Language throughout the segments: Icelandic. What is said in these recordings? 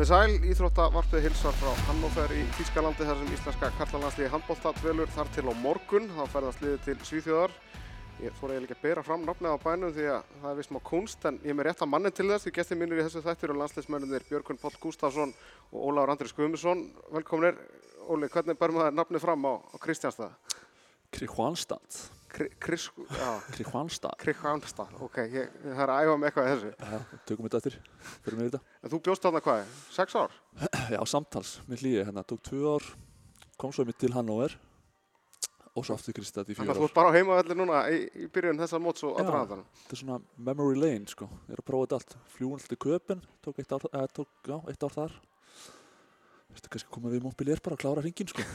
Komið sæl, Íþróttavarpið hilsar frá Hannover í Þýskalandi þar sem íslenska karlalandsliði handbólta dvelur þar til á morgun. Þá ferðast liðið til Svíþjóðar. Ég þóra eiginlega að bera fram nafnið á bænum því að það er vist má kunst en ég er með rétt að mannin til þess. Því gestið mínir í þessu þættir og landsliðsmennir Björgun Páll Gustafsson og Óláður Andris Guðmusson. Velkominir. Óli, hvernig ber maður nafnið fram á, á Kristjánstað? Já, Kristianstad. Kristjánstað. Ok, ég, ég þarf að æfa með eitthvað í þessu. Já, tökum þetta eftir. Fyrir mig þetta. En þú bjóst þarna hvað? Sex ár? Já, samtals með hlýði hérna. Tók tvö ár, kom svo mitt til Hannover og svo aftur Kristjad í Þannig fjör að þú ár. ert bara á heimavelli núna í, í byrjun þessa móts og Já. aðdraðandanum. Þetta er svona memory lane, sko. Ég er að prófa þetta allt. Fljúin alltaf til Köpen, tók eitt ár, eða, tók, já, eitt ár þar. Þetta kannski koma við mobilér bara að klára hringin, sko.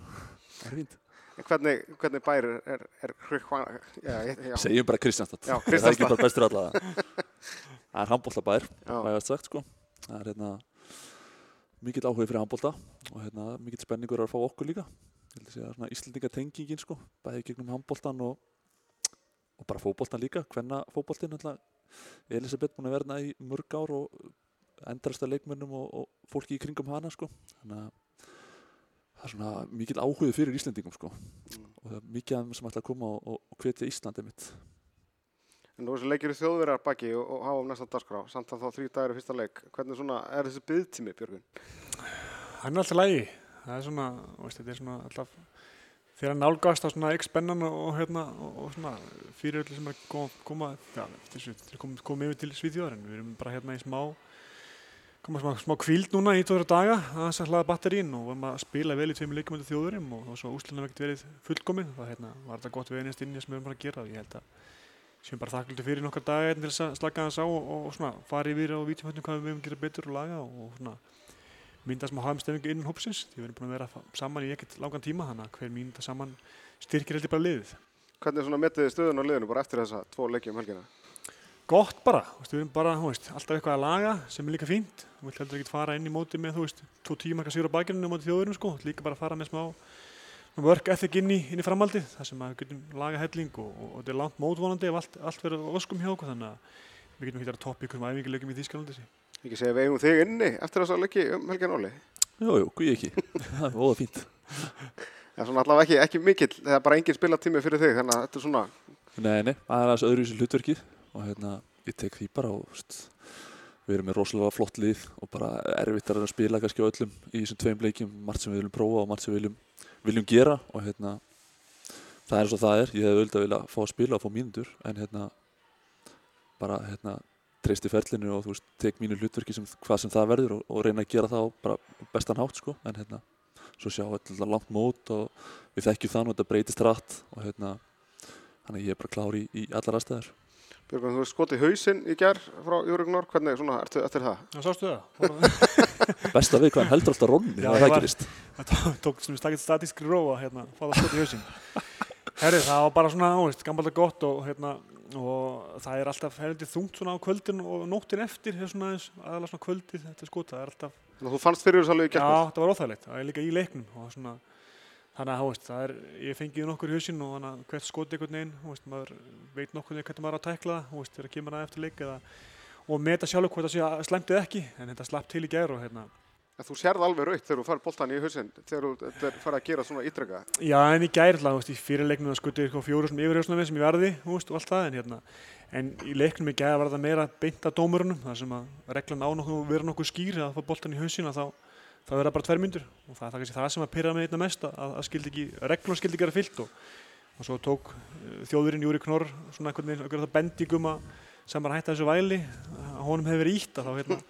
Það er fínt. Hvernig, hvernig bær er, er, er Segjum bara Kristjánstad. Já, Það er ekki bara bestur allavega. Það er vægast sagt sko. Það er hérna mikill áhugi fyrir handbólta og hérna mikill spenningur að fá okkur líka. Að Íslendingatengingin sko, bæði gegnum handbóltan og, og bara fótbóltan líka, hvenna fótbóltin alltaf. Elisabeth búin að verna í mörg ár og endrasta leikmönnum og, og fólki í kringum hana sko. Þannig að það er svona mikill áhugi fyrir Íslendingum sko Mm. og það er mikið af þeim sem ætla að koma og, og, hvetja Íslandi mitt. En nú er þessi leikir í þjóðverjar baki og, og hafa um næsta dagskrá, samt að þá þrjú dagur í fyrsta leik. Hvernig svona er þessi byggtími, Björgun? Hann er alltaf lægi. Það er svona, þú veist, þetta er svona alltaf þegar nálgast á svona ekki spennan og, og hérna og, og svona fyrir öllu sem er að koma, koma já, þessu, til að koma, koma yfir til Svíþjóðar en við erum bara hérna í smá koma smá, smá kvíld núna í tóra daga að þess að hlaða batterín og við erum að spila vel í tveimur leikum undir þjóðurum og, og svo úslinum ekkert verið fullkomin það hérna, var þetta gott við einast inn í sem við erum bara að gera og ég held að sem bara þakklandi fyrir nokkar daga hérna til þess að slaka þess á og, og, og svona fara yfir á vítjumhættum hvað við höfum gera betur og laga og, svona mynda smá hafumstemmingu innan hópsins því við erum búin að vera saman í ekkert langan tíma að hver mínúta saman styrkir heldur bara liðið. Hvernig svona metið þið stöðun á liðinu bara eftir þessa tvo leiki um helgina? Gott bara, þú veist, við erum bara þú veist, alltaf eitthvað að laga sem er líka fínt þú vilt heldur ekki fara inn í móti með þú veist, tvo tíma sigur á bakinu móti þjóðurinn sko, líka bara fara með smá work ethic inn í, inn í framhaldið þar sem að við getum laga helling og, og, og þetta er langt mótvonandi ef allt, allt verður á öskum hjá okkur þannig að við getum ekki að toppa ykkur um æfingileikum í Þýskalandi Ekki segja við eigum þig inni eftir þessa leiki um helgina Óli. Jú, jú, guði ekki. Það er óða fínt. En svona allavega ekki, ekki mikill, það er bara engin spilatími fyrir þig, þannig að þetta er svona, Nei, nei, það er aðeins öðru í þessu hlutverkið og hérna, ég tek því bara og veist, við erum með rosalega flott lið og bara erfitt að spila kannski á öllum í þessum tveim leikjum, margt sem við viljum prófa og margt sem við viljum, viljum gera. Og hérna, það er eins og það er, ég hef auðvitað vilja fá að spila og fá mínútur en hérna, bara hérna, treysti ferlinu og þú veist, tek mínu hlutverki sem hvað sem það verður og, og reyna að gera það á bara bestan hátt sko, en hérna, svo sjá þetta langt mót og við þekkjum það og þetta breytist rætt og hérna, Þannig að ég er bara klár í, í allar aðstæður. Björgun, þú veist skotið hausinn í gerð frá Júrignor, hvernig svona ertu eftir það? Já, sástu það? Besta við hvað heldur alltaf ronni, Já, það er það var- gerist. Það tó- tók sem stakit statískri róa hérna, fá það skot í hausinn. Herri, það var bara svona, þú veist, gammalda gott og hérna, og það er alltaf heldur þungt svona á kvöldin og nóttin eftir, hér svona aðeins, aðalega svona kvöldið, þetta skot, það er alltaf, þú fannst fyrir þessu alveg í já, gerð. þetta þannig að, veist, það er, ég fengið nokkur í hausinn og þannig að hvert skot einhvern veginn, veist, maður veit nokkur hvernig maður á að tækla það, þegar kemur að eftir leik eða, og meta sjálfur hvort það sé að slæmt eða ekki, en þetta slapp til í gær og hérna, En þú sérð alveg raukt þegar þú fær boltan í hausinn, þegar þú er farið að gera svona ítrekka. Já, en í gær, þú veist, í fyrir leiknum það skutið fjóru sem yfirhjóðsuna við sem ég verði, og allt það, en hérna, en í leiknum í gær var það meira beint að dómurunum, þar sem að reglan á nokkuð, vera nokkuð skýr að fá boltan í hausina, þá, þá verða bara tvær myndur, og það er það kannski það sem að pyrra mig einna mest, að, að skildi ekki, reglum skildi ekki vera fyllt, og, og svo tók eh, þjóðurinn Júri Knorr svona einhvern veginn, einhvern bendingum að sem bara hætta þessu væli, að honum hefur verið ítt, að þá hérna,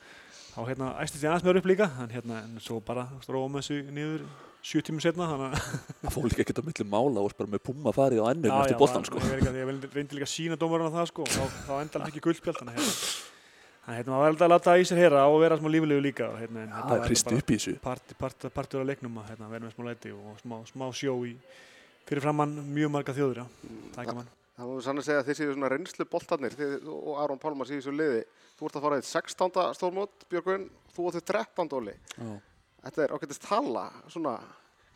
þá hérna æstist ég aðeins meður upp líka, en hérna, en svo bara róum þessu niður sjö tímum setna, þannig að Það fór líka ekkert á milli mála og bara með pumma farið á ennum eftir já, boltan, sko. Ég, reyndi líka að sína dómarinn á það sko, og þá, þá endal ekki guldspjald þannig að hérna, þannig að hérna, maður verður að láta í sér heyra og vera smá líflegu líka og, hérna, þetta það er var hristi upp í þessu. parti, parti, partur af leiknum að hérna, vera með smá læti og smá, smá sjó í fyrir framann mjög marga þjóður já, tækja mann Það má sann að segja að þið séu svona reynslu boltarnir þið, og Aron Pálmar séu þessu liði. Þú ert að fara í 16. stórmót, Björgun, þú og þið 13. óli. Já. Þetta er ágættist tala, svona,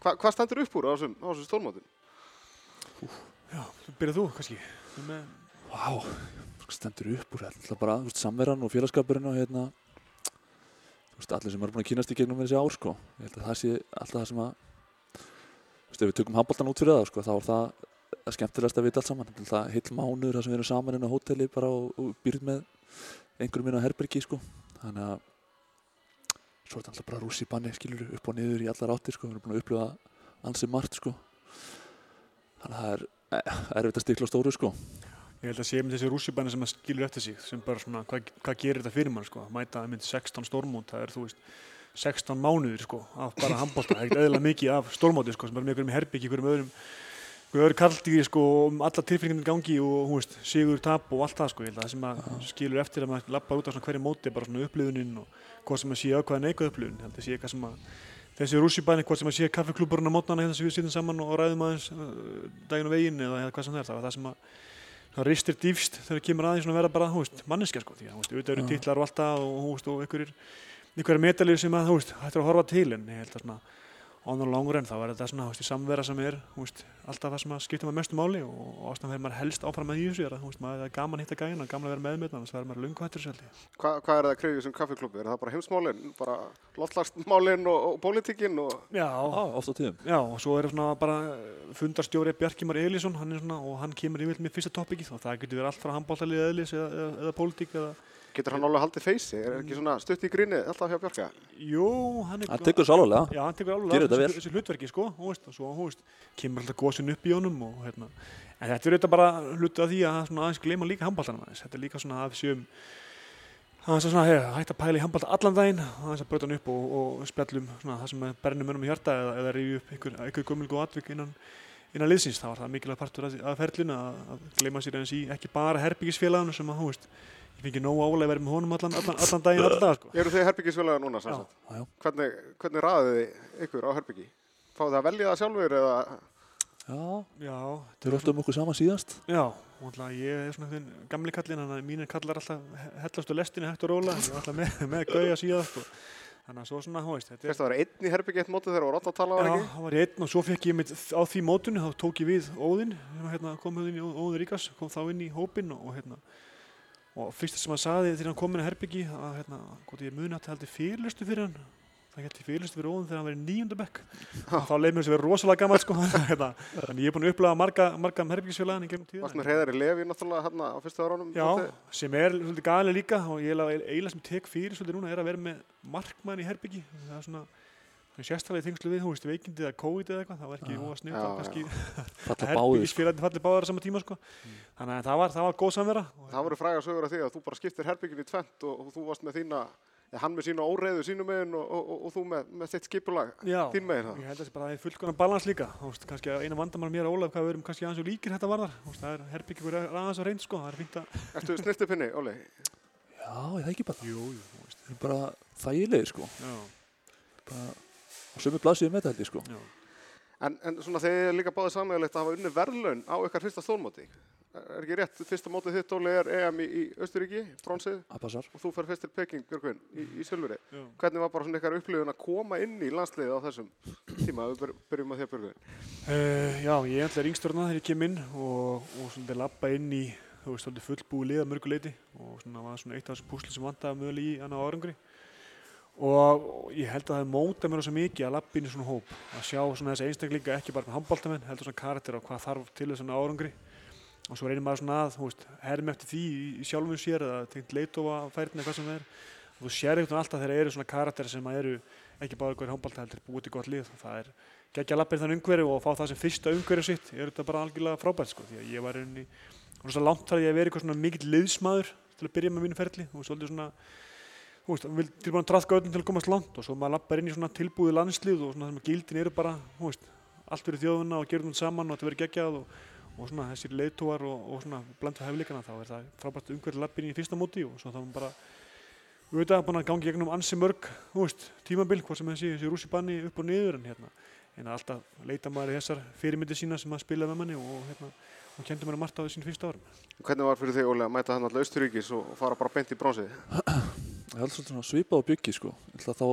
hva, hvað stendur upp úr á þessum, á þessum stórmótum? Já, byrjað þú kannski með, Vá, stendur upp úr alltaf bara, veist, samveran og félagskapurinn og hérna, veist, allir sem eru búin að kynast í gegnum þessi ár sko. ég held að það sé alltaf það sem að veist, ef við tökum handbóltan út fyrir það sko, þá er það að skemmtilegast að vita allt saman það heill mánuður þar sem við erum saman inn á hóteli bara og, og býrð með einhverjum inn á herbergi sko. þannig að svo er þetta alltaf bara rússi banni skilur upp og niður í allar áttir sko. við erum búin að upplifa ansið margt sko. þannig að það er eh, erfitt að stikla stóru sko. Ég held að sé með þessi rússibanni sem að skilur eftir sig sem bara svona, hvað, hvað gerir þetta fyrir mann sko, mæta að mynd 16 stórmót, það er þú veist 16 mánuðir sko, af bara handbólta, er ekkert eðla mikið af stórmóti sko, sem bara með einhverjum herbyggi, einhverjum öðrum einhverjum öðru kaldýri sko, um alla tilfinningin gangi og hún veist, sigur, tap og allt það sko, ég held að það sem að skilur eftir að maður lappa út á svona hverju móti, bara svona upplifunin og hvað sem að sé ákvæða neikvæð upplifun, ég held að sé eitthvað að þessi rússibanni, hvað sem að sé kaffeklúburinn á mótnana hérna sem við sittum saman og ræðum aðeins uh, daginn og veginn eða hvað sem það er, það var það sem að það ristir dýfst þegar það kemur aðeins að vera bara, hú veist, manneskja sko, því að, hú veist, auðvitað eru Já. titlar og alltaf og, hú veist, og einhverjir, einhverjir metalið sem að, hú veist, hættir að horfa til en ég held að svona, on the long run, þá er þetta svona, veist, samvera sem er, veist, alltaf það sem að skipta maður mestu máli og, og ástæðan þegar maður helst áfram með í þessu er að, hú veist, maður það er gaman að hitta gæðina, gaman að vera með með þannig að maður lungu hættur sér Hva, hvað er það að krefja sem kaffiklubbi? Er það bara heimsmálin, bara loftlagsmálin og, og pólitíkin og Já, Já, oft á tíðum. Já, og svo er svona bara fundarstjóri Bjarkimar Elísson, hann er svona, og hann kemur yfir með fyrsta topikið og það getur verið allt frá handbóltalið eðlis eða, eða, eða pólitík eða, getur hann alveg haldið feysi? Er ekki svona stutt í gríni alltaf hjá Björka? jú, hann er... Hann tekur þessu alvarlega Já, hann tekur alveg Gerir þetta vel. þessu, þessu hlutverki, sko, þú veist, og svo, veist, kemur alltaf góðsinn upp í honum og, hérna, en þetta er auðvitað bara hluti af því að svona aðeins gleyma líka handbóltanum aðeins, þetta er líka svona að séum aðeins að svona, hey, hægt að pæla í handbólta allan daginn, aðeins að brjóta hann upp og, og spjallum svona það sem er bernum önum í hjarta eða, eða rífi upp einhver, einhver gömul góð atvik innan, innan liðsins, það var það mikilvæg partur af ferlinu að, að gleyma sér eins í ekki bara herbyggisfélaginu sem að, þú veist, ég fengi nóg álega verið með honum allan, allan, allan daginn, allan dag, sko. Eru þið herbyggisfélaga núna? sem Já. Já, já. Hvernig, hvernig raðið þið ykkur á herbyggi? Fáðu þið að velja það sjálfur eða Já, Já, þau eru ofta um okkur saman síðast Já, og alltaf ég er svona einhvern gamli kallinn, þannig að mínir kallar alltaf hellast á lestinni hægt og róla, ég er alltaf með, með gauja síðan, sko. Þannig að svo svona, hú veist, þetta fyrst að vera einn í herbyggi eitt mótið þegar voru alltaf að tala var Já, ekki? það var einn og svo fekk ég mitt á því mótunu, þá tók ég við Óðinn, sem hérna, kom hérna inn í Óðinn Ríkas, kom þá inn í hópinn og, og hérna, og fyrsta sem hann saði þegar hann kom inn í herbyggi, að hérna, hvort ég muni að það heldur fyrirlustu fyrir hann, það heldur fyrirlustu fyrir Óðinn þegar hann var í níundabekk, þá leið mér að vera rosalega gammal, sko, hérna, þannig ég er búin að upplega marga, marga herbyggisfélagin í gegnum tíðina. Varst með Hreiðari Levi náttúrulega hérna á fyrsta áraunum? Já, sem er svolítið gali líka og ég eiginlega sem tek fyrir svolítið núna er að vera með markmann í herbyggi það er svona er sérstaklega í tengslu við, þú veist, veikindi eða COVID eða eitthvað, það var ekki Já. óa sniðt Já, að já. kannski Falla báðir sko. herbyggisfélagin falli báðar á sama tíma sko. þannig að það var, það var góð samvera og Það voru fræga sögur af því að þú bara skiptir herbyggin í tvent og, og þú varst með þína, eða hann með sína óreiðu sínum megin og, og, og, og þú með, með þitt skipulag já, þín megin það. ég held að það sé bara að það er fullkonan balans líka þú veist, kannski að eina vandamál mér og Ólaf hvað við erum kannski aðeins og líkir þetta varðar veist, það er herbyggi fyrir aðeins að reynd sko, það er fínt að Ertu snirtipinni, Óli? Já, ég það ekki bara jú, jú, veist, Það er bara þægilegir sko já, bara á sömu blaðsíðu með þetta held ég sko já. En, en svona þegar líka báðið sammeðilegt að hafa unni verðlaun á ykkar fyrsta stórmóti. Er ekki rétt, fyrsta mótið þitt, Óli, er EM í, í Östuríki, bronsið, og þú fer fyrst til Peking, Björgvin, í, í Sölveri. Hvernig var bara svona ykkar upplifun að koma inn í landsliðið á þessum tíma? Við byr- byrjum að því að Björgvin. Uh, já, ég er alltaf yngstörna þegar ég kem inn og, og svona lappa inn í þú veist, svolítið fullbúið lið að mörgu leiti og svona var svona eitt af þessum púsli sem vantaði mögulega í annar árangri og, ég held að það móta mér svo mikið að lappa inn í svona hóp. Að sjá svona þessi einstaklinga ekki bara með handbóltamenn heldur svona karakter og hvað þarf til þess svona árangri. Og svo reynir maður svona að, veist, hermi eftir því í, í sjálfum sér eða tengt leitofa færni eða hvað sem það er. Og þú sér eitthvað alltaf þegar eru svona karakter sem að eru ekki bara eitthvað handbólta heldur búið til gott lið. Og það er geggja lappir þann umhverju og fá það sem fyrsta umhverju sitt er þetta bara algjörlega frábært sko því að ég var einni þú veist, vil tilbúin að traðka öllum til að komast langt og svo maður lappar inn í svona tilbúið landslið og svona að gildin eru bara, þú veist, allt fyrir þjóðuna og þetta saman og þetta verður geggjað og, og svona þessir leiðtúar og, og svona blandu hefleikana þá er það frábært umhverju lappin í fyrsta móti og svo þá er maður bara auðvitað búin að gangi gegnum ansi mörg, þú veist, tímabil, hvað sem þessi, þessi rússibanni upp og niður en hérna, en alltaf leita maður þessar fyrirmyndir sína sem að spila með manni og hérna, og kendi mér að marta á þessum fyrsta árum. Hvernig var fyrir þig, Óli, að mæta hann alltaf Östuríkis og fara bara beint í bronsið? Ég held svolítið svona svipað á byggi sko. Þá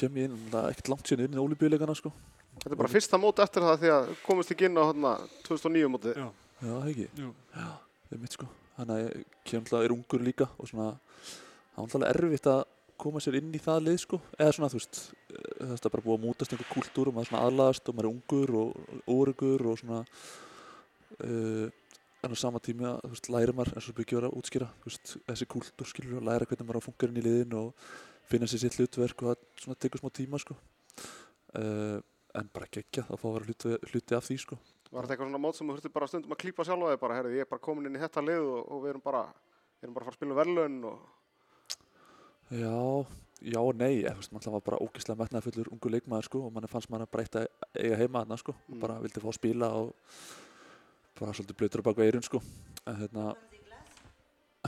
kem ég inn er ekkert langt síðan inn í ólíbíuleikana sko. Þetta er bara fyrsta mót eftir það því að komist ekki inn á hérna 2009 mótið. Já, Já, ekki, jú, það er mitt sko. Þannig að ég kem alltaf er ungur líka og svona það var alltaf erfitt að koma sér inn í það lið sko, eða svona þú veist eh, það er bara búið að mútast einhver kultúr og maður svona aðlagast og maður er ungur og óregur og svona uh, en á sama tíma þú veist, lærir maður eins og byggja verið að útskýra þú veist, þessi kultúr skilur og læra hvernig maður á að fungera inn í liðin og finna sér sitt hlutverk og það svona tekur smá tíma sko uh, en bara geggja það fá að vera hluti, hluti af því sko Var þetta eitthvað svona mót sem þú þurfti bara stundum að klípa sjálfa þig bara, herri, ég er bara komin inn í þetta lið og, og við erum bara, við erum bara að fara að spila um verðlaun og Já, já og nei, ég veist, maður var bara ógeðslega metnaðfullur ungu leikmaður sko og manni fannst maður að eiga heima þarna sko Mm. og bara vildi fá að spila og bara svolítið blöytur á bak veirun sko en hérna,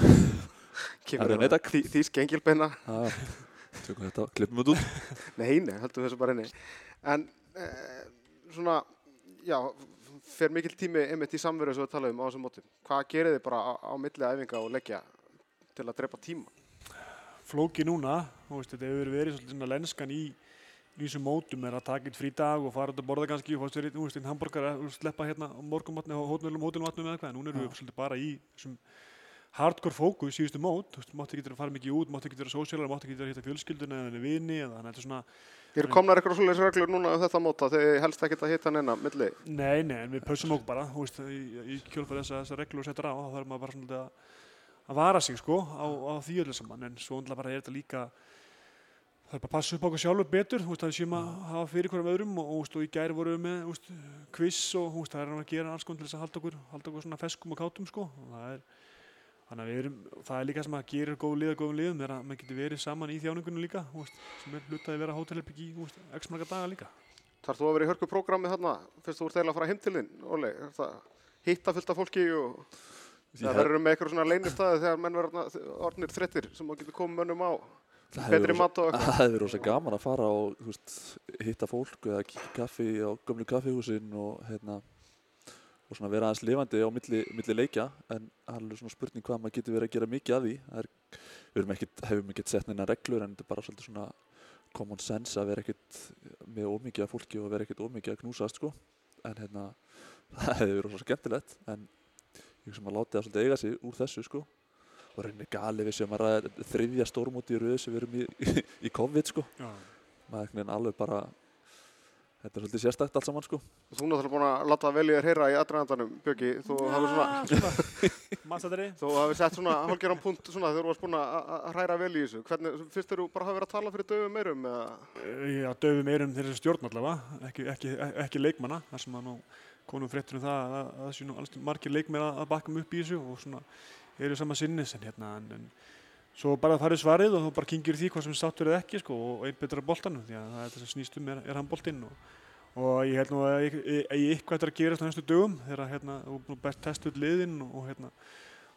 kemur nei, takk. því, því skengilbeina. það, tökum þetta, klippum þetta út Nei, nei, höldum þessu bara inni. En eh, svona, já, fer mikill tími einmitt í samveru sem við talaðum á þessum mótum. Hvað gerir þið bara á, á milli æfinga og leggja til að drepa tíma? flóki núna, þú veist, þetta hefur verið svolítið svona lenskan í í þessum mótum er að taka eitt frí dag og fara út að borða kannski og fá sér einn, hambúrgar að sleppa hérna á morgumatni og hótelum, hótelmatnum eða eitthvað, en núna erum við svolítið bara í þessum hardcore fókus síðustu mót, þú veist, máttu ekki að fara mikið út, máttu ekki vera sósíalar, máttu ekki að hitta fjölskylduna eða vini, eða þannig að þetta er svona, er komnar eitthvað svoleiðis reglur núna um þetta móta þegar helst ekkert að hitta neina milli. nei, nei, en við pausum okkur bara, þú veist, í, í kjölfæri þessar reglur setja á, þá þarf maður bara svona að, að vara sig, sko, á, á því öllu saman, en svo undla bara er þetta líka það er bara að passa upp á okkur sjálfur betur þú veist, það séum að hafa fyrir hverjum öðrum og, og, og í gæri vorum við með veist, quiz og veist, það er að gera alls konar til þess að halda okkur, halda okkur svona feskum og kátum sko. og það er þannig að við erum, það er líka sem að gerir góð lið að góðum liðum er að maður getur verið saman í þjáningunum líka veist, sem er hlutaði að vera hótelherbyggi í x marga daga líka Þarf þú að vera í hörku prógrami þarna fyrst þú ert eiginlega að fara heim til þinn? Er það hitta fullt af fólki og það verður með eitthvað svona leynistæði þegar menn verður orðnir þrettir sem þú getur komið mönnum á betri mat og eitthvað. Það verið rosa gaman að fara og veist, hitta fólk eða í kaffi á gömlu kaffihúsin og hérna og svona vera aðeins lifandi á milli, milli leikja. En það er alveg svona spurning hvað maður getur verið að gera mikið af því. Er, við ekkit, hefum ekkert sett neina reglur en þetta er bara svolítið svona common sense að vera ekkit með ómikið af fólki og vera ekkit ómikið að knúsast sko. En hérna það hefði verið rosa skemmtilegt. En ég sem að láti það svolítið eiga sig úr þessu sko og rauninni gali við sem að ræða þriðja stórmóti í rauð sem við erum í, í, í COVID sko Já. maður veginn alveg bara þetta er svolítið sérstakt allt saman sko Þú er náttúrulega búin að láta vel í þér heyra í aðdragandanum, Björki. Þú hafið svona, Massatari þú hafið sett svona hálfgerðan punkt svona þegar þú varst búin að að hræra vel í þessu. Hvernig, fyrst eru bara hafa verið að tala fyrir döfum meirum eða? Já, döfum erum þeirra stjórn allavega, ekki, ekki, ekki leikmanna, þar sem að nú konum fréttur um það að að það séu nú margir leikmenn að að bakka um upp í þessu og svona eru sama sinnis en hérna en, en svo bara það farið svarið og þú bara kingir því hvað sem sáttur eða ekki sko og einn betra boltanum því að það er það sem snýst um er, er hann boltinn og, og ég held nú að ég, ég, ég eitthvað þetta að gerast á næstu dögum þegar hérna þú að best testa út liðinn og, hérna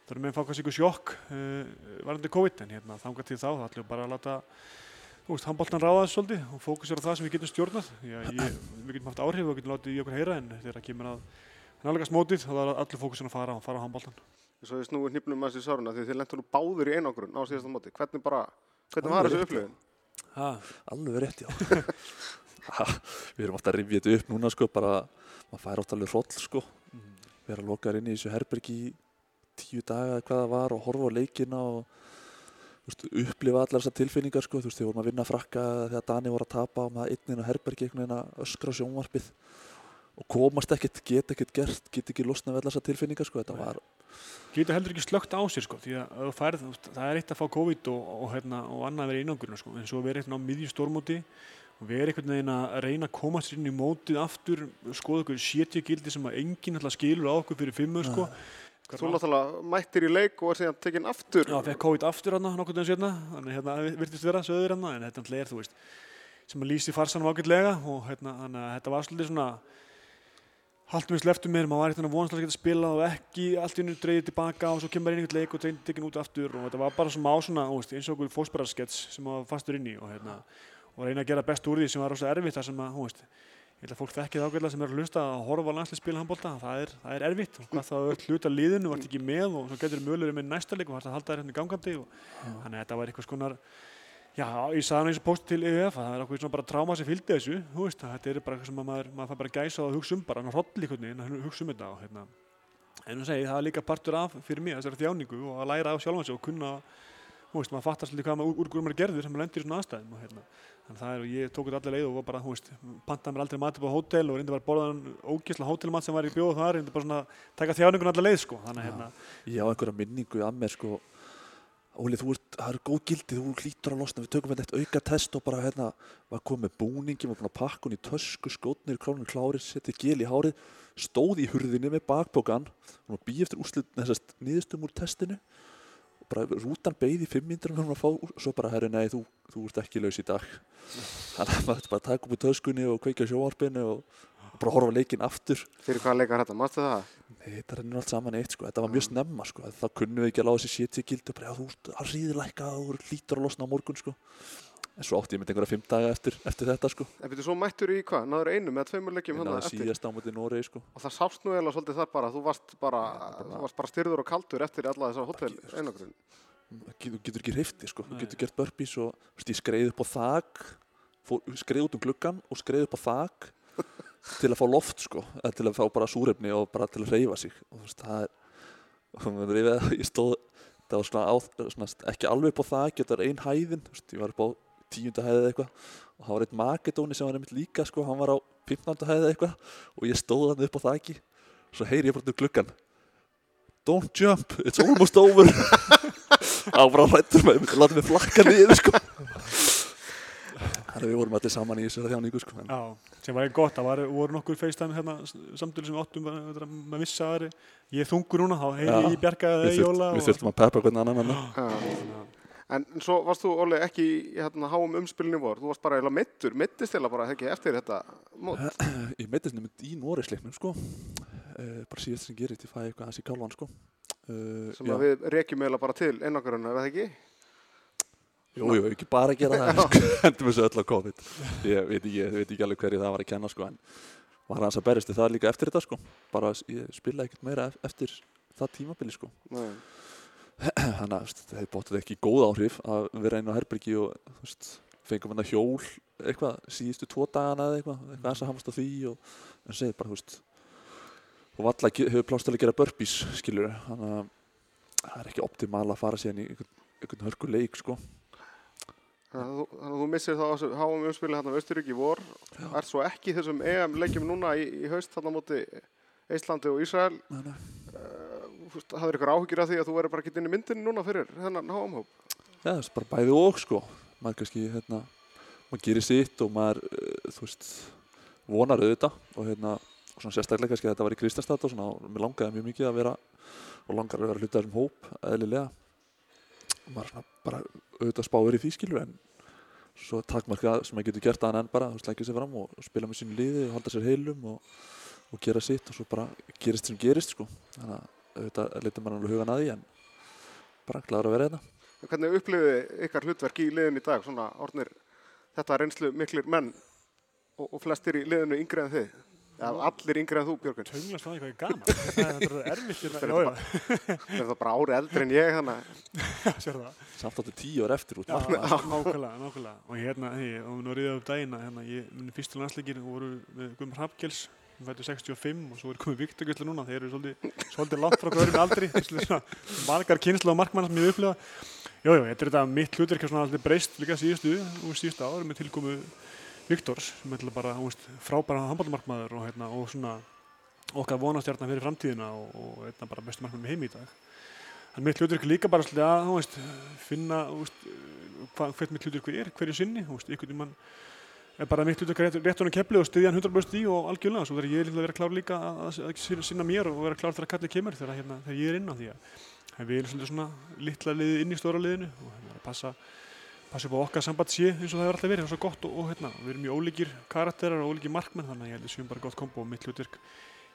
það er með að fá kannski ykkur sjokk uh, varandi COVID en hérna þangað til þá þá ætlum við bara að láta handbóltan ráða þessu svolítið og fókusera það sem við getum stjórnað. Já, ég, við getum haft áhrif og getum látið í okkur heyra en þegar það kemur að nálgast mótið þá er allir fókusin að fara, fara á handbóltan. Svo við snúum hnípnum að þessi sáruna því þið lentur nú báður í einangrun á síðasta móti. Hvernig bara, hvernig var þessu? Ha, alveg rétt já. Ha, við erum alltaf að rifja þetta upp núna sko bara maður fær átt alveg hroll sko. Vera lokaður inn í þessu herbergi í tíu daga eða hvað það var og horfa á leikina og veist, upplifa allar þessar tilfinningar sko, þú veist, þegar vorum að vinna frakka þegar Dani voru að tapa og maður einn inn á herbergi einhvern veginn að öskra á sjónvarpið og komast ekkert, geta ekkert gert geta ekki losnað við allar þessar tilfinningar sko, þetta var getur heldur ekki slögt á sér sko, því að færð, það er eitt að fá COVID og, og, hérna, og annað að vera í einangrun sko, en svo verið eitthvað á miðjum stórmóti og verið einhvern veginn að reyna að komast inn í mótið aftur, skoða okkur sétjögildi sem að enginn alltaf skilur á okkur fyrir fimmu sko. Þú náttúrulega mættir í leik og er síðan tekinn aftur. Já, fekk COVID aftur hann nokkur daginn sérna, þannig hérna virtist vera söður hann, en þetta er, þú veist, sem að lýsi farsanum ágætlega og hérna, að þetta var svolítið svona, haldum við sleftum mér, maður var eitthvað vonast að geta spilað og ekki allt í unnu dreigið tilbaka og svo kemur einhvern leik og tekinn út aftur og þetta var bara svona á svona, þú veist, eins og okkur fósbærarskets sem maður var fastur inn í og hérna, og reyna að gera best úr því sem var rosa erfitt þar sem að, þú veist, ég held að fólk þekkið ágætlega sem er að hlusta að horfa á landsliðspila handbólta, það er, það er erfitt og hvað það er hluta liðinu, vart ekki með og svo getur mögulegri með næsta leik og hérna og já, ég sagði hann eins og post til EF að það er okkur svona bara tráma sem fylgdi þessu þú veist, að þetta er bara eitthvað sem að maður, maður fær bara gæsa að hugsa um bara, hann hroll einhvern veginn að hugsa um þetta og hérna. En þú segi, það er líka partur af fyrir mig þessari þjáningu og að læra á sjálfan sig og kunna þú veist, maður fattar svolítið hvað maður úr hverju maður gerður sem maður lendir í svona aðstæðum og hérna, þannig að það er, og ég tók þetta allir leið og bara, þú veist, pantaði mér aldrei mat upp á hótel og reyndi bara að borða hann ógeðslega hótelmat Óli, þú ert, það eru góð gildi, þú hlýtur að losna, við tökum þetta eitt auka test og bara hérna, var komið með búningi, var búin að pakka hún í tösku, skótnir, krónur klárir, setið gél í hárið, stóð í hurðinni með bakbókan, hún var býð eftir úrslit, þessast nýðistum úr testinu, bara rútan beið í fimm myndir um að fá, og svo bara, herri, nei, þú, þú ert ekki laus í dag. Þannig að maður bara taka upp úr töskunni og kveika sjóarpinu og, og bara horfa á leikinn aftur. Fyrir hvað leikar þetta, mástu það? Nei, þetta rennur allt saman eitt sko, þetta var mjög snemma sko, þá kunnum við ekki að láta þessi séti gildi og bara, já, þú ert að ríðilækka og þú hlýtur að losna á morgun sko. En svo átti ég mynd einhverja fimm daga eftir, eftir þetta sko. En byrju, svo mættur í hvað? Náður einu með tveimur leikjum Ég hann náði eftir? síðast á móti Noregi sko. Og það sást nú eiginlega svolítið þar bara, þú varst bara, bara- þú varst bara styrður og kaldur eftir alla þessar hótel einangrun. Þú getur ekki hrifti sko, þú getur gert burpees og þú veist, ég skreið upp á þak, fór, skreið út um gluggan og skreið upp á þak til að fá loft sko, til að fá bara súrefni og bara til að hreyfa sig. Og þú veist, það er, og veist, ég, stóð, það var svona, á, svona ekki alveg upp á þak, þetta er ein hæðin, veist, ég var upp á tíunda hæðið eitthvað og það var einn makedóni sem var einmitt líka sko, hann var á 15. hæðið eitthvað og ég stóð hann upp á þaki svo heyri ég bara um gluggan Don't jump, it's almost over Það var bara hrættur með mig, látið mig flakka niður sko Þannig að við vorum allir saman í þessari þjáningu sko en, Já, sem var ekki gott, það var, voru nokkur FaceTime hérna, samtölu sem við áttum bara, þetta, maður vissi að það er, ég þungur núna, þá heyri Já, ég bjargaði þurft, Jóla við þurftum að peppa hvernig annan annan Já. En svo varst þú, Óli, ekki í hérna, háum umspilinu vor, þú varst bara eiginlega mittur, mittist eða bara ekki eftir þetta mót. Ég meittist nefnir í Noregsleiknum sko. Uh, bara síðast sem gerist, ég fæ eitthvað aðeins í kálvan sko. Uh, sem að við rekjum eiginlega bara til einangrunna, veð ekki? Jú, jú, ekki bara að gera það, sko, hendum þessu öll á COVID. Ég veit ekki, ég veit ekki alveg hverju það var að kenna, sko, en var hans að berjast við það líka eftir þetta, sko. Bara, ég spilaði ekkert meira ef- eftir það tímabili, sko. Þannig að, það hefði bóttið ekki góð áhrif að vera inn á herbergi og, veist, fengum hann að hjól, eitthvað, síðustu tvo dagana eða eitthvað, eitthvað eins að hamast á því og, en segir bara, þú veist, og valla hefur plást til að gera burpees, skilur, þannig að það er ekki optimal að fara síðan í einhvern, einhvern hörku leik, sko. Þannig að þú, missir þá þessu háum umspili hérna á Östuríki í vor, er svo ekki þessum EM leikjum núna í, í haust þarna móti Íslandi og Ísrael. Þú veist, hafður ykkur áhyggjur af því að þú verður bara ekki inn í myndinu núna fyrir þennan háum hóp? Já, það er bara bæði og sko. Maður kannski, hérna maður gerir sitt og maður, uh, þú veist vonar auðvitað og hérna og svona sérstaklega kannski að þetta var í Kristastad og svona og mér langaði mjög mikið að vera og langar að vera hluta þessum hóp, eðlilega og maður svona bara auðvitað spáður í því skilur en svo takmarkað sem maður getur gert aðan en bara þú leggja sér fram og spila með sínu liði og halda sér heilum og, og gera sitt og svo bara gerist sem gerist sko. Þannig að auðvitað leitur maður alveg hugan að því en bara glæður að vera hérna. Hvernig upplifið ykkar hlutverk í liðinu í dag, svona orðnir þetta reynslu miklir menn og, og flestir í liðinu yngri en þið? Allir yngri en þú, Björgun. Tönglast það eitthvað gaman, það er þetta er erfitt hérna, Þetta er já, Það er það bara ári eldri en ég, þannig sér það. samt áttu tíu ár eftir út Já, nákvæmlega, nákvæmlega. Og hérna, hey, og nú riðið upp daginn að hérna, ég, minn fyrstu landsleikir voru með Guðmar Hafkels, hún fættu 65 og svo er komið Viktor Gjösla núna, þeir eru svolítið, svolítið langt frá hverjum aldri, þessu svona margar kynsla og markmann sem ég upplifa. Jú, jú, þetta er þetta mitt hlutverk svona alltaf breyst líka síðustu og síðustu ári með tilkomu Viktors, sem er bara, frábæra handbólmarkmaður og hérna, og svona okkar vonastjarnar fyrir framtíðina og, og hérna bara bestu markmann með heim í dag. En mitt hlutverk er líka bara svolítið að veist, finna hvert mitt hlutverk er hverju sinni, er bara mitt hlutverk rétt, rétt honum keflið og styðja hann 100% í og algjörlega, svo verður ég líka að vera klár líka að, að, að sinna- mér og vera klár þegar kallið kemur þegar, hérna, þegar ég er inn á því að en við erum svona litla liðið inn í stóra liðinu og hérna, að passa passa upp á okkar samband sé eins og það hefur alltaf verið, það er svo gott og, og hérna, við erum mjög ólíkir karakterar og ólíkir markmenn þannig að ég held að við séum bara gott kombo og mitt hlutverk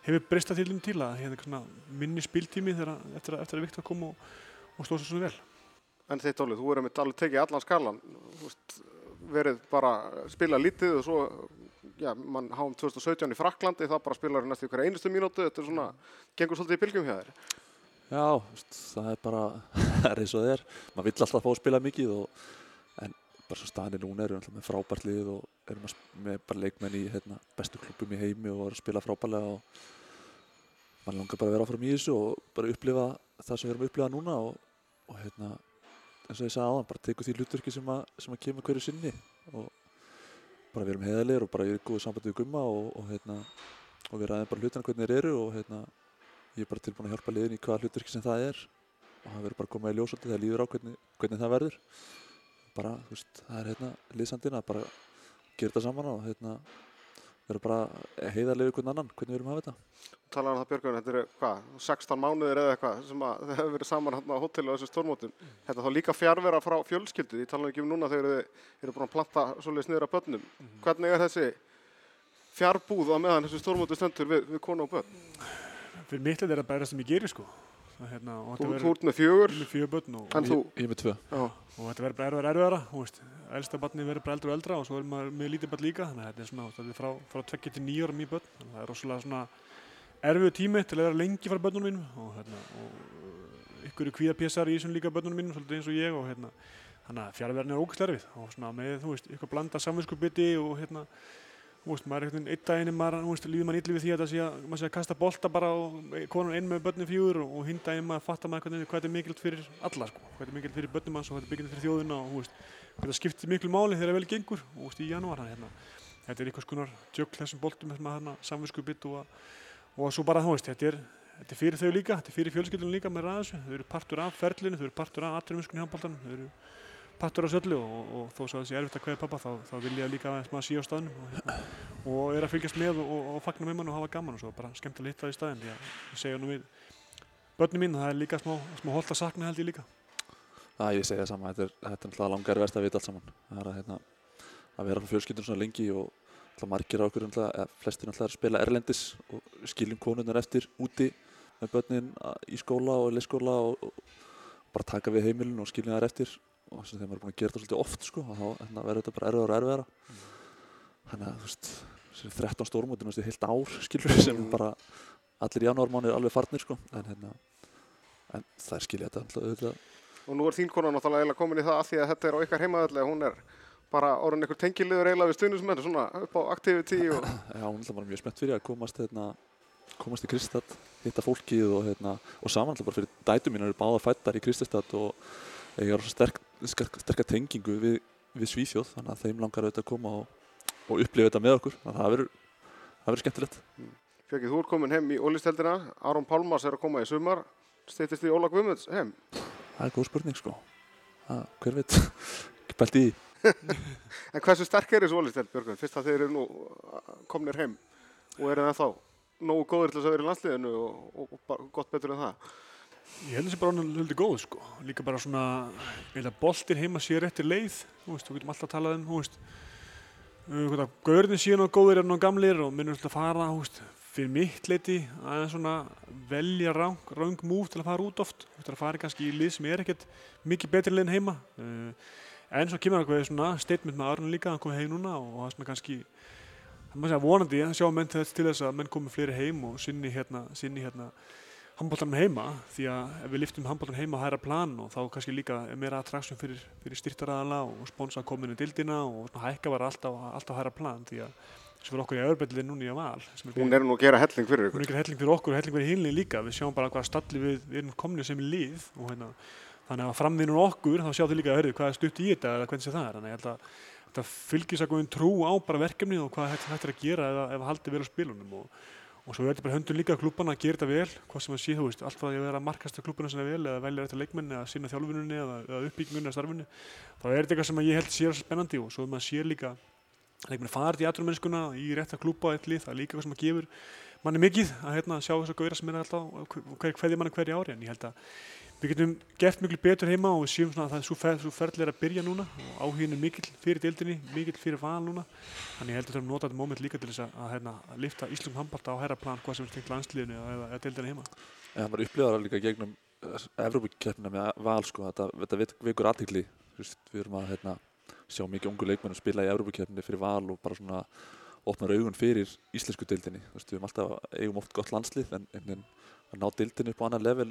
hefur breysta til um til að hérna svona minni spiltími þegar, eftir, að, eftir að Viktor kom og, og stóð sér svona vel. En þitt Óli, þú erum alveg tekið allan skalan, þú veist, verið bara spila lítið og svo, já, mann háum 2017 í Fraklandi, það bara spilar næstu ykkur einustu mínútu, þetta er svona, gengur svolítið í bylgjum hjá þér. Já, það er bara, það er eins og er. Maður vill alltaf fá að spila mikið og, bara svo staðinni núna við alltaf með frábært lið og sp- með bara leikmenn í hérna, bestu klubum í heimi og erum að spila frábærlega og mann langar bara að vera áfram í þessu og bara upplifa það sem við erum að upplifa núna og, og hérna, eins og ég sagði áðan, bara tekur því hlutverki sem sem að kemur hverju sinni og bara við erum heiðarlegar og bara ég er góðu sambandi við Gumma og, og, hérna, og við ræðum bara hlutina hvernig þeir eru og hérna, ég er bara tilbúin að hjálpa liðin í hvaða hlutverki sem það er og það verður bara að koma í ljós svolítið þegar líður á hvernig, hvernig það verður bara, þú veist, það er hérna liðsandina að bara gera þetta saman og hérna vera bara heiðarlega við hvern annan, hvernig við erum að hafa þetta Talar um það Björgun, þetta eru hvað, 16 mánuðir eða eitthvað sem að þið hefur verið saman hérna á hóteli á þessu stórmótum. Þetta þá líka fjárvera frá fjölskyldu, ég tala ekki um núna þegar þið eru búin að planta svolítið sniður af börnum. Hvernig er þessi fjárbúð á meðan þessu stórmótu stendur við, við konu og börn? Fyrir mitt er þetta bara sem ég gerir sko. Hérna, og Þú, ert með fjögur, verður með og, en þú, ég, ég er með tvö. Já, og þetta verður bara erfiðar erfiðara, þú veist, elsta barni verður bara eldra og eldra og svo er maður með lítið barn líka, þannig að þetta er svona, þetta er frá, frá 2 til 9 ára mjög börn, þannig að það er rosalega svona erfiðu tími til að vera lengi frá börnunum mínum og hérna, og ykkur eru kvíðapésar í þessum líka börnunum mínum, svolítið eins og ég og hérna, þannig að fjárverðin er ógæslega erfið og svona með, þú veist, ykkur blanda samvinskupiti og hérna, veist, maður er einhvern veginn einn daginn maður, líður maður illa við því að það sé að maður sé að kasta bolta bara og konun einn með börnin fjögur og, hinn daginn maður fattar maður hvað þetta er mikilvægt fyrir alla, sko, hvað þetta er mikilvægt fyrir börnum hans og hvað þetta er mikilvægt fyrir þjóðina og, veist, þetta skiptir miklu máli þegar vel gengur og, veist, í janúar, hérna, þetta er einhvers konar tjökl þessum boltum, að, hérna, samvinskubitt og, og svo bara, þú veist, þetta er, þetta er fyrir þau líka, þetta er fyrir fjölskyldunum líka með ræðasu, þau eru partur af ferlinu, þau eru partur af atvinnumiskunni handbóltanum, þau eru partur af söllu og, og þó svo að þessi erfitt að kveða pappa þá, þá vil ég líka að maður sé á staðnum og, hérna, og er að fylgjast með og, og, fagna með mann og hafa gaman og svo bara skemmt að hitta það í staðin því að ég segja nú við börnum mín að það er líka smá, smá holt að sakna held ég líka. Það ég segja það sama, þetta er, þetta er náttúrulega langar verst að vita allt saman. Það er að, hérna, að vera frá fjölskyldun svona lengi og náttúrulega margir á okkur, eða flestir náttúrulega er að spila erlendis og skiljum konurnar eftir úti með börnin í skóla og leikskóla og, bara taka við heimilin og skiljum þær eftir og þess að þegar maður er búin að gera þetta svolítið oft sko, og þá hérna, verður þetta bara erfiðara og erfiðara. Þannig að þú veist, þessi 13 stórmótin, þú veist, heilt ár skilur sem bara allir janúarmáni er alveg farnir sko, en hérna, en það er skilja þetta náttúrulega auðvitað. Og nú er þín kona náttúrulega eiginlega komin í það af því að þetta er á ykkar heimaðallega, hún er bara orðin einhver tengiliður eiginlega við stundismenn, svona upp á Activity og Já, hún er bara mjög spennt fyrir að komast hérna, komast í Kristad, hitta fólkið og, hérna, og saman alltaf bara fyrir dætu mín eru báða fættar í Kristastad og ég har sterk, sterk, sterka tengingu við, við Svíþjóð þannig að þeim langar auðvitað að koma og, og upplifa þetta með okkur þannig að það verður það verður skemmtilegt. Fjökið, þú ert komin heim í ólisteldina, Aron Pálmars er að koma í sumar, steytist því Óla Guðmunds heim. Það er góð spurning sko. Það, hver veit, ekki pælt í. En hversu sterk er þessu ólisteld, Björgun, fyrst að þeir eru nú uh, komnir heim og eru það þá nógu góður til þess að vera í landsliðinu og, og, og gott betur en það. Ég held að þessi bara hann hluti góð sko. Líka bara svona, ég held að boltinn heima sé réttir leið, þú veist, þú getum alltaf að tala um, þú veist, uh, Gaurðin sé nú góðir en nú gamlir og minnum alltaf að fara, þú veist, fyrir mitt leiti aðeins svona velja rang, rang múf til að fara út oft, þú veist, að fara kannski í lið sem er ekkert mikið betri lið en heima. Uh, en svo kemur eitthvað svona statement með Arun líka, hann komið heim núna og það svona kannski, það maður segja vonandi að sjá menn til þess að menn komi fleiri heim og sinni hérna, sinni hérna handbóltanum heima því að ef við liftum handbóltanum heima að hæra plan og þá kannski líka er meira attraktion fyrir, fyrir styrtaraðala og sponsa kominu dildina og hækka var alltaf, alltaf hæra plan því að sem fyrir okkur í öðrbellið núna í að val sem Hún er nú að gera helling fyrir hún ykkur. er ekki helling fyrir okkur og helling fyrir hinlið líka við sjáum bara hvað stalli við, við erum komin sem í lið og hérna þannig að framvinnur okkur þá sjá þau líka að hörðu hvað er stutt í þetta eða hvernig það er þannig að að þetta fylgis að góðin trú á bara verkefnið og hvað hægt er að gera ef, ef haldið vel á spilunum og, og svo er þetta bara höndun líka klúbana að gera þetta vel hvað sem að sé þú veist, allt frá því að vera að markasta klúbana sinna vel eða velja þetta leikmenn eða sinna þjálfununni eða, eða uppbyggingunni eða starfunni þá er þetta eitthvað sem að ég held sé spennandi og svo er maður sér líka leikmenn farið í atrumennskuna í rétta klúpa eitt lið, það er líka eitthvað sem að gefur manni mikið að hérna, sjá þess að gauðra sem er alltaf hver, hverði manni hverju ári en ég held að við getum gert miklu betur heima og við séum svona að það er svo, fer, svo ferðlega er að byrja núna og áhugin er mikill fyrir deildinni, mikill fyrir val núna. Þannig ég held að við þurfum að nota þetta moment líka til þess að, að, hérna, að lifta Íslum handbalta á herra plan hvað sem er tengt landsliðinu eða, eða deildinni heima. En maður upplifar það líka gegnum Evropakeppnina með val sko, þetta, þetta vek- vekur aðtikli við erum að hérna, sjá mikið ungu leikmenn spila í Evropakeppninni fyrir val og bara svona opnar augun fyrir íslensku deildinni. Við eigum oft gott landslið en, en, en að ná deildinni upp á annan level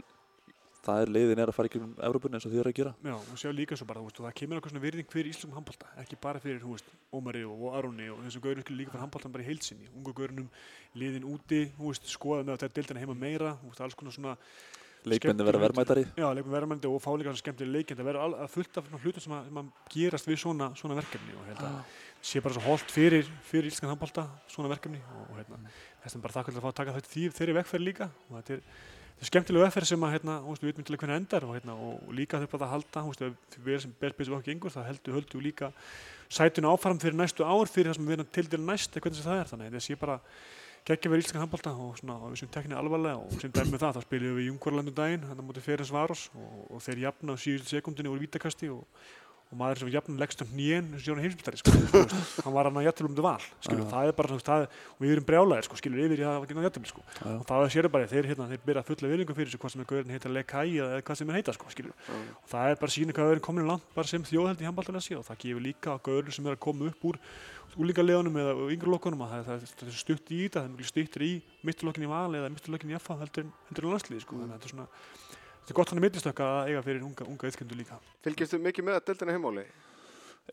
það er leiðin er að fara í gegnum Evropunni eins og þið eru að gera. Já, og sjá líka svo bara, veist, það kemur eitthvað svona virðing fyrir Íslum handbalta, ekki bara fyrir, veist, Ómari og Aroni og þessum gaurum skilur líka fyrir handbaltan bara í heilsinni, ungu gaurunum, liðin úti, veist, skoða með að þetta er deildina heima meira, alls konar svona leikmenni vera verðmætari. Já, leikum verðmændi og fá líka svona skemmtileg leikend að vera fullt af hlutum sem, sem að gerast við svona, svona verkefni og held að sé bara svo holdt fyrir, fyrir íslenskan handbólta svona verkefni og, hérna, þess að bara þakka til að fá að taka þetta því, þeirri vegferð líka og þetta er, er skemmtileg vegferð sem að hérna, þú veist, við veitum til að hvernig endar og, hérna, og, og líka þau bara að halda, þú veist, ef við erum sem betur okkur gengur, þá heldur, við líka sætuna áfram fyrir næstu ár fyrir það sem við erum til til næst, eða hvernig það er. Þannig að þetta sé bara geggja verið íslenskan handbólta og svona og við sem teknið alvarlega og sem dæmi með það, þá spilum við í Jungvarlandu daginn, hann á móti Ferens Varos og, og þeir jafna á síðustu sekundinni úr vítakasti og, og maður sem jafna leggst um hnén sem sjónu heimsbyttari, sko, hann var hann að jættilum til val, skilur, Já. það er bara, það, og við erum brjálæðir, sko, skilur, yfir í það að geta jættilum, sko, Já. og það sér bara, þeir, hérna, þeir byrja fulla virðingu fyrir þessu, hvað sem er gaurin heitir Lekai eða hvað sem er heita, sko, skilur, Já. og það er bara síni hvað erum komin langt bara sem þjóðheld í handbóltalega síðan og það gefur líka að gaurin sem er að koma upp úr úlingalegunum eða yngrelokkunum að það, það, það er stutt í þetta, það er mjög stuttir í mitturlokkin í val eða mitturlokkin í FH heldur, heldur landsliði sko, þannig að þetta er svona þetta er gott hann að mittistökk að eiga fyrir unga, unga ytkendur líka. Fylgistu mikið með deildina heimáli?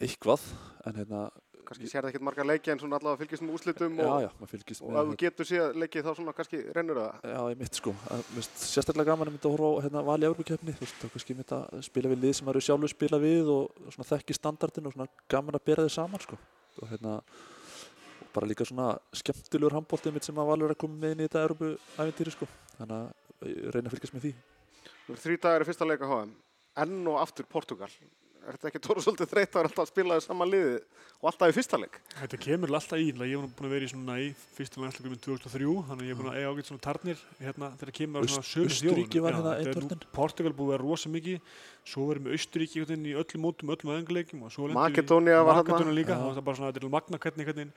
eitthvað en hérna Kannski sér það ekkert marga leiki en svona allavega fylgist með úslitum já og, já, maður fylgist og með ef þú getur séð leikið þá svona kannski rennur það. Já, ég mitt sko, að, sérstaklega gaman að mynda að horfa á hérna, vali Európa-kefni, þú veist, þá kannski mynda að spila við lið sem eru sjálfur spila við og svona þekki standardin og svona gaman að bera þau saman sko og hérna og bara líka svona skemmtilegur handbóltið mitt sem að valur að koma með inn í þetta Európa-æventýri sko, þannig að ég reyna að fylgjast með því. Nú eru þrý dagar í fyrsta leika HM, enn og aftur Portugal. Er þetta ekki tóra svolítið þreytt að vera alltaf að spila þið saman liðið og alltaf í fyrsta leik? Þetta kemur alltaf í, ég hef búin að vera í svona í fyrsta landsleikum í 2003, þannig að ég hef búin að eiga ágætt svona tarnir hérna þegar það kemur Aust- svona sömu Austurríki var hérna nú- törnin. Portugal búið að vera rosa mikið, svo verðum við veginn í öllum mótum, öllum aðeinguleikum og svo lentum við í- Makedónía var þarna. Makedónía líka, þá var það bara svona, þetta er magna hvernig, hvernig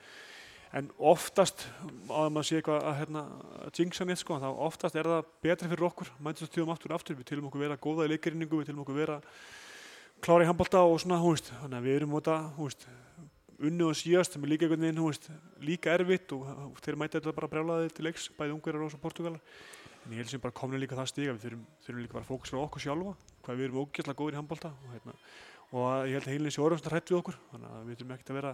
en oftast, á að maður sé eitthvað að, hérna, að jinxa neitt sko, þá oftast er það betri fyrir okkur, mætist að tíðum aftur og aftur, við tilum okkur vera góða í leikerinningu, við tilum okkur vera klára í handbólta og svona, hú veist, þannig að við erum móta, hú veist, unni og síðast sem er líka einhvern veginn, hú veist, líka erfitt og þeir mæta þetta bara brjálaði til leiks, bæði ungverjar og Portugalar. En ég held sem bara komin líka það stiga, við þurfum, þurfum líka bara að fókusra á okkur sjálfa, hvað við erum ógeðslega góðir í handbólta og, hérna, og að ég held að heilin sé orðast hrætt við okkur, þannig að við þurfum ekkert að vera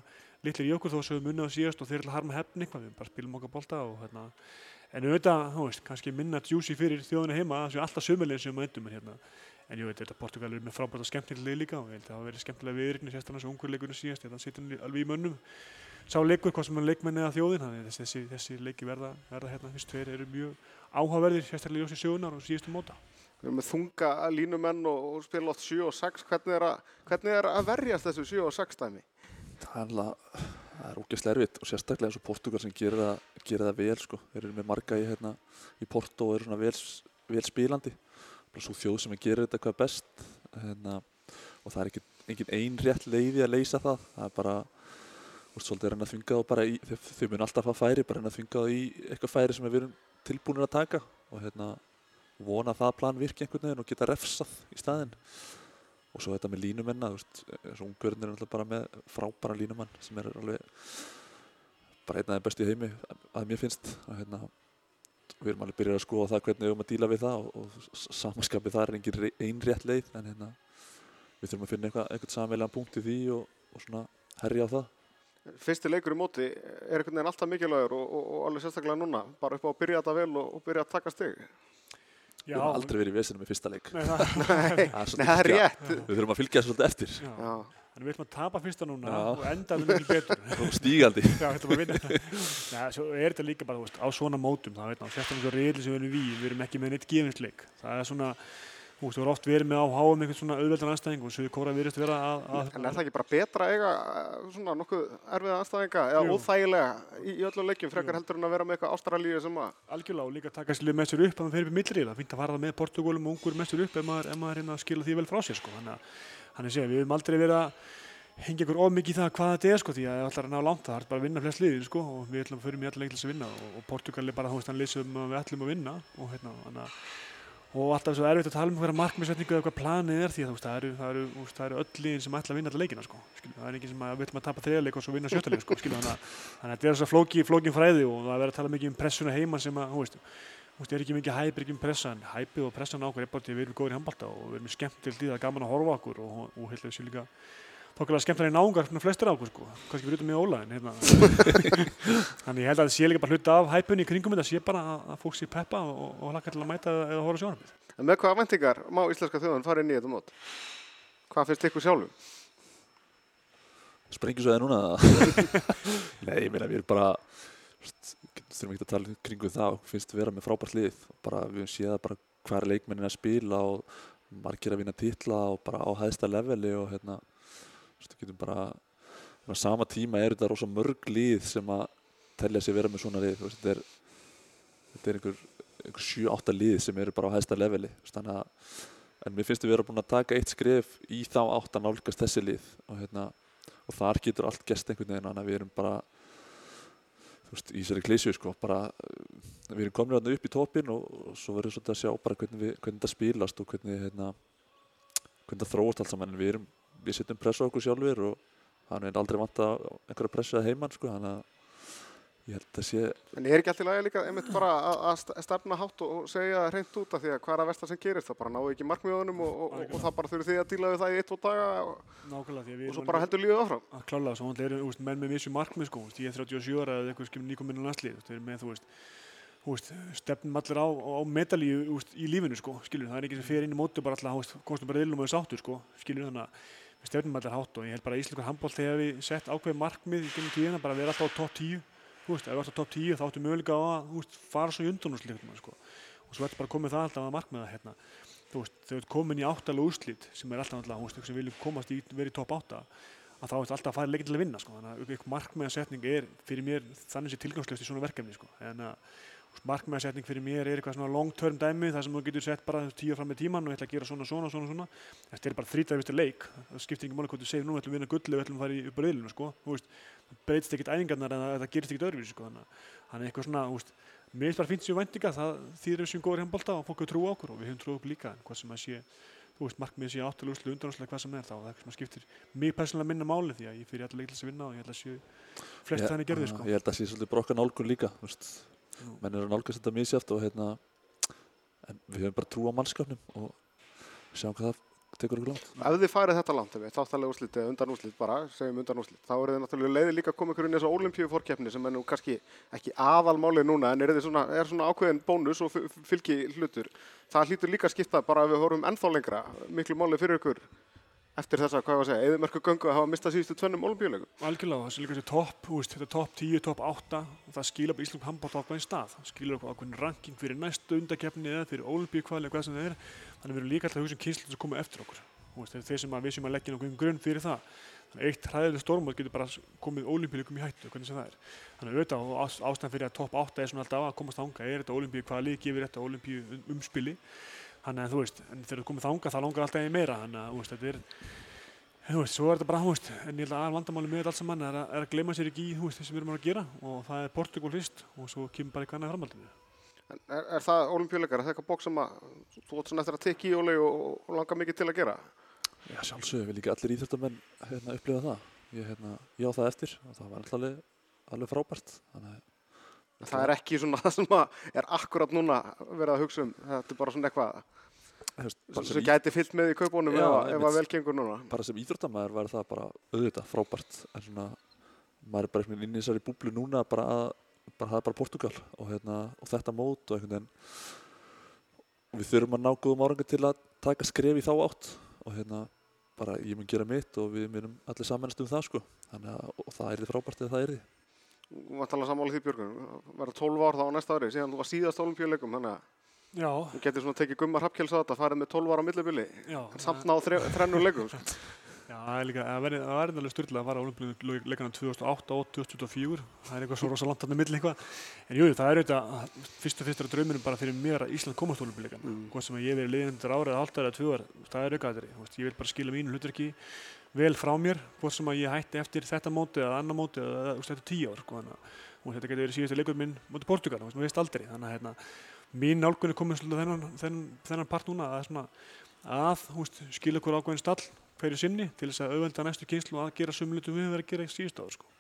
litlir í okkur þó sem við munna á síðast og þeir ætla að harma hefni eitthvað, við bara spilum okkar bólta hérna, en auðvitað, þú veist, kannski minna juicy fyrir þjóðina heima, það séu alltaf sömulegin sem við endum, en hérna, en ég veit þetta Portugal er með frábært og skemmtileg lið líka og ég held að það verið skemmtilega viðrykni sérstaklega þessu ungur leikunum síðast, ég held að hann situr alveg í mönnum. Sá leikur, hvað sem er leikmenni eða þjóðin þannig að þessi, þessi, leiki verða, verða hérna, fyrst tveir eru mjög áhugaverðir sérstaklega í ljósi sögunar og síðustu móta Við erum með þunga línumenn og, og spila oft 7 og 6. Hvernig er, að, hvernig er að verjast þessu 7 og 6 dæmi? Það er það er ógeðslega erfitt og sérstaklega eins og Portugal sem gerir það, gerir það vel sko, þeir eru með marga í, hérna, í Porto og eru svona vel, vel spílandi bara svo þjóð sem gerir þetta hvað best hérna, og það er ekki, engin ein rétt leiði að leysa það það er bara svolítið að reyna að þvinga þá bara í þau, mun alltaf að færi, bara reyna að þvinga þá í eitthvað færi sem við erum tilbúinir að taka og hérna vona að það plan virki einhvern veginn og geta refsað í staðinn og svo þetta með línumenna þú veist, eins og ungverðin er alltaf bara með frábæra línumann sem er alveg bara einn af þeim bestu í heimi að mér finnst og hérna við erum alveg byrjað að skoða það hvernig við erum að díla við það og, og samanskapið það er engin re- ein rétt leið en hérna við þurfum að finna eitthvað, eitthvað samveilega punkt í því og, og svona herja á það Fyrsti leikur í móti er einhvern veginn alltaf mikilvægur og, og, alveg sérstaklega núna. Bara upp á að byrja þetta vel og, byrja að taka stig. Við erum aldrei verið í vesinu með fyrsta leik Nei, það, Nei, það er, það er rétt. við þurfum að fylgja þessu svolítið eftir já. Já. Þannig við ætlum að tapa fyrsta núna Já. og enda við mikil betur. og stígandi Já, þetta var að vinna. Nei, svo er þetta líka bara, þú veist, á svona mótum, þá veit maður, sérstaklega svo reyðli sem við erum við, við erum ekki með neitt gefinsleik. Það er svona, þú veist, við erum oft verið með á háum einhvern svona auðveldan anstæðing og Suður Kóra virðist vera að, að En er það ekki bara betra að eiga eh, svona nokkuð erfiða anstæðinga eða Jú. óþægilega í, í öllum leikjum frekar heldur en að vera með eitthvað ástralíu sem að algjörlega og líka taka sér með sér upp að maður fer upp í millri, það finnst að fara það með Portugálum og ungur með sér upp ef maður, ef maður reyna að skila því vel frá sér, sko. Þannig að, við höfum aldrei verið að hengja ykkur of mikið í það hvað þetta er, sko, því að ef ætlar að ná langt það er bara að vinna flest liðin, sko, og við ætlum að förum í alla leik til þess að vinna og, og Portugal er bara, þú veist, hann lýsum að við ætlum að vinna og hérna, þannig að og alltaf svo erfitt að tala um hverja markmiðsetningu eða hvað planið er því að það eru, það eru, það eru öll liðin sem ætla að vinna alla leikina sko. Skilu, það er ekki sem að við ætlum að tapa þriðarleik og svo vinna sjöttuleik sko. Þannig, að, að þetta er þess að flóki, flókin fræði og það er verið að tala mikið um pressuna heima sem að, þú veist, veist, er ekki mikið hæp, ekki um pressa en hæpið og pressan á okkur er bara til að við erum góðir í handbalta og við erum skemmt til því það er gaman að horfa okkur og, og, og heilt þessu líka þokkilega skemmtar í náungar svona flestir á okkur sko, kannski mig og Óla en hérna þannig ég held að það sé líka bara hluta af hæpunni í kringum þetta sé bara að, að fólk sé peppa og, og hlakka til að mæta eða horfa á sjónarmið En með hvaða vendingar má íslenska þjóðan fara inn í þetta mót? Hvað finnst ykkur sjálfum? Sprengjusvæði núna? Nei, ég meina við erum bara, þurfum ekki að tala kringu það og finnst við vera með frábært lið. Bara við höfum séð bara hvað er leikmennin að spila og margir að vinna titla og bara á hæðsta leveli og hérna, við getum bara, á sama tíma er þetta rosa mörg lið sem að telja sig vera með svona lið. Veist, þetta er, er einhver, einhver 7-8 lið sem eru bara á hæðsta leveli. Þannig að, en mér finnst við vera búin að taka eitt skref í þá átt að nálgast þessi lið og hérna, og þar getur allt gest einhvern veginn þannig að við erum bara þú veist, í þessari klísju sko bara, við erum komin upp í topin og, og svo verður svolítið að sjá hvernig, við, hvernig þetta spilast og hvernig hérna, hvernig það þróast allt saman en við erum, við setjum pressa á okkur sjálfur og hann er aldrei vant að einhverja pressa heimann sko þannig að ég held að sé En er ekki alltaf lægi líka einmitt bara að, að st- stefna hátt og, og segja hreint út af því að hvað er að versta sem gerist? Það bara náðu ekki markmiðunum og, og, og, og það bara þurfi því að díla við það í eitt, tvo daga og, og svo bara heldur lífið áfram. að klála svo náttúrulega eru úst, menn með vissu markmið sko, úst, ég er 37 ára eða eitthvað nýkominn á með veist stefnum allir á, á medalíu úst, í lífinu sko, skilur, það er ekki sem fer inn í mótu bara alltaf, komstu bara illum og sáttur sko, skilur þannig að stefnum allir hátt og ég held bara að íslenskur handbóll þegar við sett ákveð markmið í gennum tíðina bara að vera alltaf á topp 10 þú veist, ef við alltaf á topp 10 þá áttu möguleika á að veist, fara svo í undan úr slikt sko. og svo ertu bara komið það alltaf að markmiða hérna þú veist, þú ert komin í áttalega úrslit sem er alltaf alltaf, þú veist, eitthvað sem viljum komast í verið í topp átta að þá er alltaf að fara leikin til að vinna sko. þannig að markmiðasetning er fyrir mér þannig sé tilgangslöst í svona verkefni sko. en að markmiðasetning fyrir mér er eitthvað svona long term dæmi þar sem þú getur sett bara tíu fram með tíman og ég ætla að gera svona, svona, svona, svona þetta er bara þrítæðvistur leik það skiptir ekki máli hvað þú segir nú, við ætlum að vinna gulli við ætlum að fara í upp á riðlinu sko. Það breytist ekkert æfingarnar en það, það gerist ekkert öðruvísi sko. þannig að- að eitthvað svona, mér finnst sér væntinga það þýðir við séum góður handbólta og fólk trú á okkur og við höfum trú okkur líka en hvað sem að sé veist, markmið sé áttalega úrslu, undanúrslu hvað sem er þá, það er eitthvað sem skiptir mig persónulega minna máli því að ég fyrir allir leiklis að vinna og ég held að séu flest þannig gerði sko. ég held að sé svolítið bara okkar nálgun líka veist. Menn eru að nálgast þetta misjátt og hérna við höfum bara trú á mannskapnum og sjáum hvað það tekur okkur langt Ef þið farið þetta langt, þáttalega úrslit eða undan úrslit bara, segjum undan úrslit, þá eru þið náttúrulega leiði líka að koma ykkur inn í þessa olimpíu fórkeppni sem er nú kannski ekki aðalmálið núna en er, svona, er svona ákveðin bónus og fylgi hlutur. Það hlýtur líka að skipta bara ef við horfum ennþá lengra, miklu máli fyrir ykkur eftir þessa, hvað ég var að segja, eðimörku göngu að hafa mistað síðustu tvennum olimpíuleikum. Algjörlega, það sé líka þessi topp, þetta topp 10, topp 8 og það skilur bara Ísland handbótt á ákveðin stað. Það skilur okkur ákveðin ranking fyrir næstu undakefni eða fyrir olimpíukvali eða hvað sem það er. Þannig að erum líka alltaf að hugsa um kynslu sem koma eftir okkur. Veist, þeir sem að við sem að leggja nokkuð grunn fyrir það. Þannig að eitt hræðileg stormót getur bara komið olimpíuleikum í hættu, hvernig sem það er. Þannig að auðvitað og ás- ástæðan fyrir að topp 8 er svona alltaf að komast þanga, er þetta olimpíukvali gefur þetta olimpíu umspili þannig að þú veist, en þegar þú komið þanga þá langar alltaf í meira þannig að þú veist, þetta er þú veist, svo er þetta bara, þú veist, en ég held að vandamáli með þetta allt saman er að, er að gleyma sér ekki í, þú veist, það sem við erum að gera og það er Portugal fyrst og svo kemur bara eitthvað annað framhaldinu. En Er, er það olimpíuleikar, er það eitthvað bók sem að þú átt svona eftir að tekja í óli og, og langar mikið til að gera? Já, sjálfsögðu, vil ekki allir íþjóttamenn hérna, upplifa það. Ég, hérna, ég á það eftir og það var alltaf alveg, alveg frábært. Þannig að Það er ekki svona það sem er akkurat núna verið að hugsa um, þetta er bara svona eitthvað sem í, gæti fyllt með í kaupunum Já, ef, að- ef einmitt. að vel gengur núna. bara sem íþjóttamæður var það bara auðvitað frábært. En svona, maður er bara einhvern veginn inn í þessari búblu núna bara að, bara það er bara Portugal og, hérna, og þetta mót og einhvern veginn og við þurfum að ná góðum árangur til að taka skref í þá átt og hérna bara ég mun gera mitt og við munum allir samanast um það sko. Að og það er því frábært eða það er því. Tala sammála því Björgun, verða 12 ár þá á næsta ári, síðan þú var síðast olimpíuleikum, þannig að þú getur svona tekið gumma hrappkjáls á þetta, farið með 12 ára á millibili, en samt náðu þre- þrennum leikum. Já, það er líka, það verður alveg styrla að fara á olimpíuleikana 2008 og 2024. Það er eitthvað svo rosa langt þarna milli eitthvað. En jú, það er auðvitað, fyrst og fyrst er drauminum bara fyrir mér að Ísland komast á olimpíuleikana. Mm. Hvað sem að ég verið árið, hálft árið, tvö ár, það er aukaðri. Ég vil bara skila mínu hlutverki vel frá mér, hvort sem að ég hætti eftir þetta móti eða annar móti eða þetta er tíu ár. Sko, að þetta getur verið síðustu leikur minn móti Portugal, þú veist, aldrei. Þannig að hérna, mín nálgun er komin svolítið þennan, part núna að, að skila okkur ákveðin stall hverju sinni til þess að auðvenda næstu kynslu að gera sumlutum við verið að gera í síðust áður sko.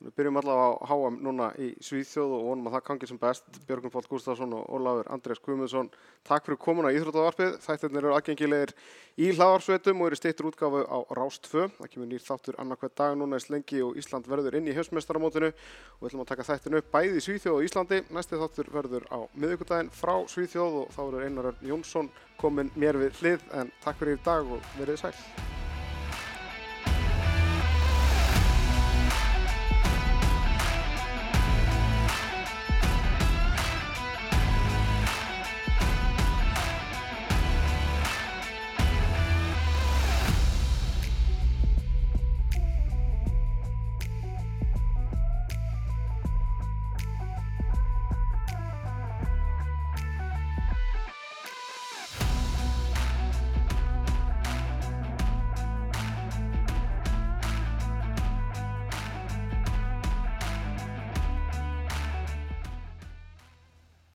Við byrjum allavega á HM núna í Svíþjóð og vonum að það gangi sem best. Björgun Fóll Gustafsson og Ólafur Andrés Guðmundsson, takk fyrir komuna í Íþróttavarpið. Þættirnir eru aðgengilegir í hlaðarsveitum og eru steittur útgáfu á Rást 2. Það kemur nýr þáttur annarkvæð dag núna í slengi og Ísland verður inn í heimsmeistaramótinu og við ætlum að taka þættin upp bæði í Svíþjóð og Íslandi. Næsti þáttur verður á miðugudaginn frá Svíþjóð og þá verður Einar Jónsson komin mér við hlið en takk fyrir í dag og verið sæl.